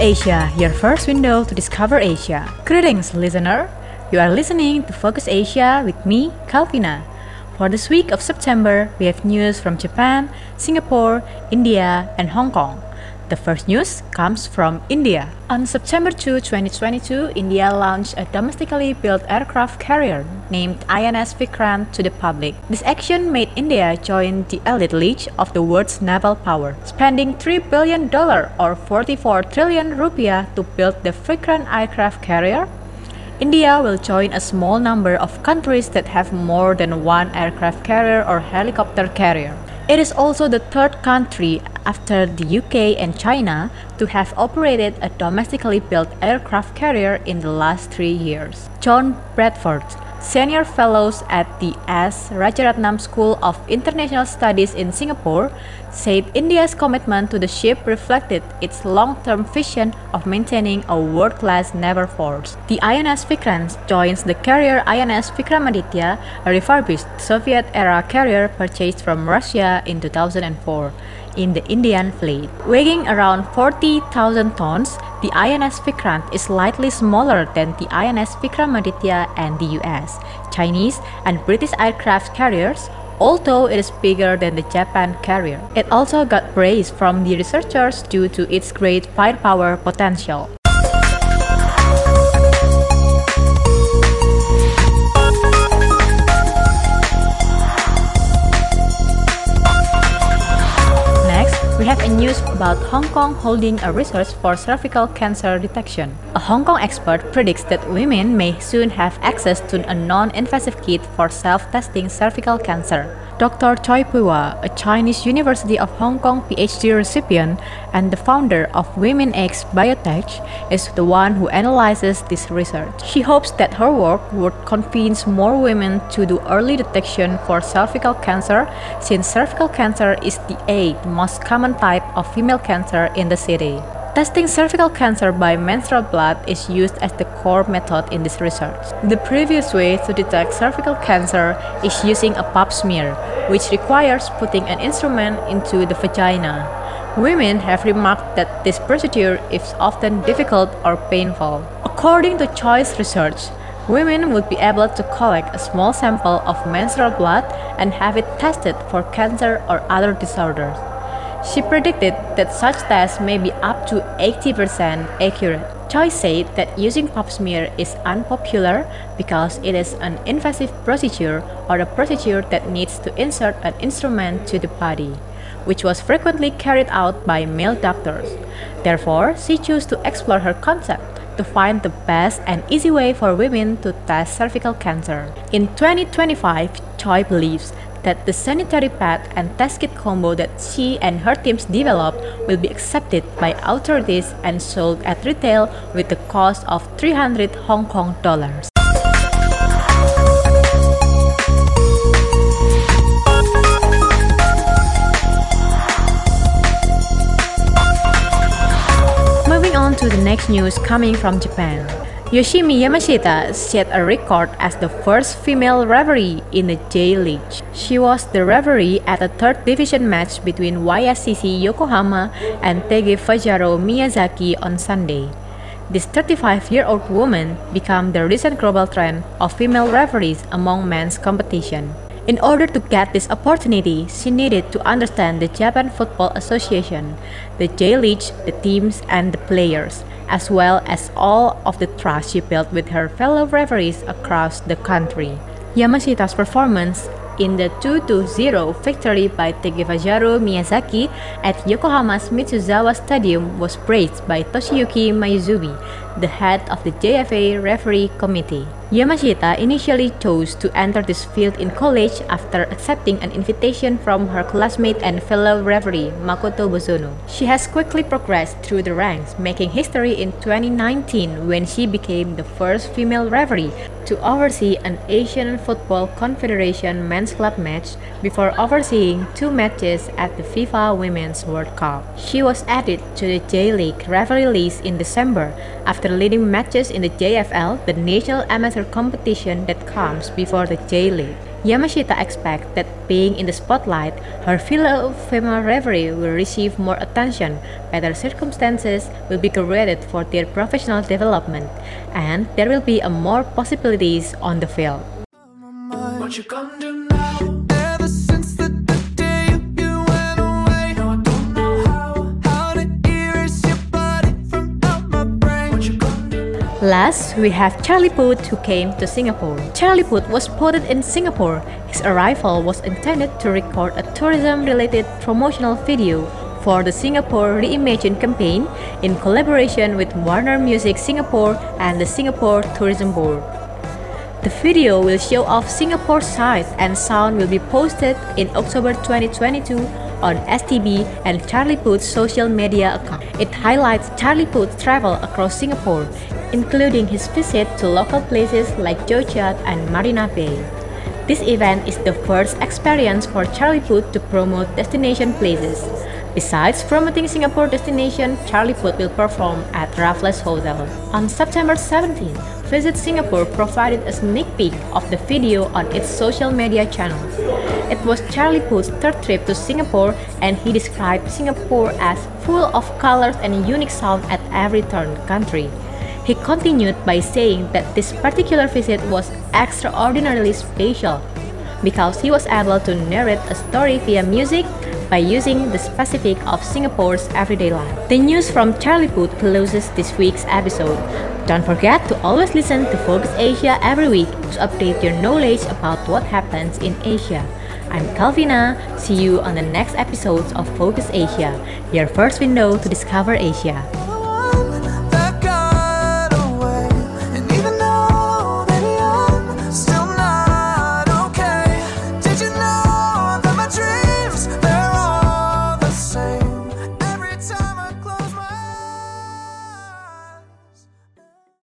Asia, your first window to discover Asia. Greetings, listener. You are listening to Focus Asia with me, Calvina. For this week of September, we have news from Japan, Singapore, India, and Hong Kong. The first news comes from India. On September 2, 2022, India launched a domestically built aircraft carrier named INS Vikrant to the public. This action made India join the elite league of the world's naval power, spending $3 billion or 44 trillion rupiah to build the Vikrant aircraft carrier. India will join a small number of countries that have more than one aircraft carrier or helicopter carrier. It is also the third country after the UK and China to have operated a domestically built aircraft carrier in the last three years. John Bradford, senior fellows at the S. Rajaratnam School of International Studies in Singapore, said India's commitment to the ship reflected its long-term vision of maintaining a world-class naval force. The INS Vikrant joins the carrier INS Vikramaditya, a refurbished Soviet-era carrier purchased from Russia in 2004 in the Indian fleet. Weighing around 40,000 tons, the INS Vikrant is slightly smaller than the INS Vikramaditya and the US, Chinese, and British aircraft carriers, although it is bigger than the Japan carrier. It also got praise from the researchers due to its great firepower potential. News about Hong Kong holding a research for cervical cancer detection. A Hong Kong expert predicts that women may soon have access to a non-invasive kit for self-testing cervical cancer. Dr. Choi Pui-hwa, a Chinese University of Hong Kong PhD recipient and the founder of Women X Biotech, is the one who analyzes this research. She hopes that her work would convince more women to do early detection for cervical cancer, since cervical cancer is the eighth most common type of female cancer in the city. Testing cervical cancer by menstrual blood is used as the core method in this research. The previous way to detect cervical cancer is using a pap smear, which requires putting an instrument into the vagina. Women have remarked that this procedure is often difficult or painful. According to Choi's research, women would be able to collect a small sample of menstrual blood and have it tested for cancer or other disorders. She predicted that such tests may be up to 80% accurate. Choi said that using pap smear is unpopular because it is an invasive procedure or a procedure that needs to insert an instrument to the body, which was frequently carried out by male doctors. Therefore, she chose to explore her concept to find the best and easy way for women to test cervical cancer. In 2025, Choi believes that the sanitary pad and test kit combo that she and her teams developed will be accepted by authorities and sold at retail with the cost of 300 Hong Kong dollars. Moving on to the next news coming from Japan. Yoshimi Yamashita set a record as the first female referee in the J League. She was the referee at a third division match between YSCC Yokohama and Tegevajaro Miyazaki on Sunday. This 35-year-old woman became the recent global trend of female referees among men's competition. In order to get this opportunity, she needed to understand the Japan Football Association, the J League, the teams, and the players as well as all of the trust she built with her fellow referees across the country. Yamashita's performance in the 2-0 victory by Tegevajaro Miyazaki at Yokohama's Mitsuzawa Stadium was praised by Toshiyuki Mayuzumi, the head of the JFA referee committee. Yamashita initially chose to enter this field in college after accepting an invitation from her classmate and fellow referee Makoto Bozono. She has quickly progressed through the ranks, making history in 2019 when she became the first female referee to oversee an Asian Football Confederation men's club match before overseeing two matches at the FIFA Women's World Cup. She was added to the J League referee list in December after leading matches in the JFL, the national amateur competition that comes before the J League. Yamashita expects that being in the spotlight, her fellow female referee will receive more attention, better circumstances will be created for their professional development, and there will be more possibilities on the field. Last, we have Charlie Puth who came to Singapore. Charlie Puth was spotted in Singapore. His arrival was intended to record a tourism-related promotional video for the Singapore Reimagine campaign in collaboration with Warner Music Singapore and the Singapore Tourism Board. The video will show off Singapore's sight and sound will be posted in October 2022 on STB and Charlie Puth's social media account. It highlights Charlie Puth's travel across Singapore, including his visit to local places like Joo Chiat and Marina Bay. This event is the first experience for Charlie Puth to promote destination places. Besides promoting Singapore destination, Charlie Puth will perform at Raffles Hotel. On September 17, Visit Singapore provided a sneak peek of the video on its social media channels. It was Charlie Puth's third trip to Singapore and he described Singapore as full of colors and unique sound at every turn country. He continued by saying that this particular visit was extraordinarily special because he was able to narrate a story via music by using the specific of Singapore's everyday life. The news from Charlie Puth closes this week's episode. Don't forget to always listen to Focus Asia every week to update your knowledge about what happens in Asia. I'm Calvina. See you on the next episodes of Focus Asia, your first window to discover Asia.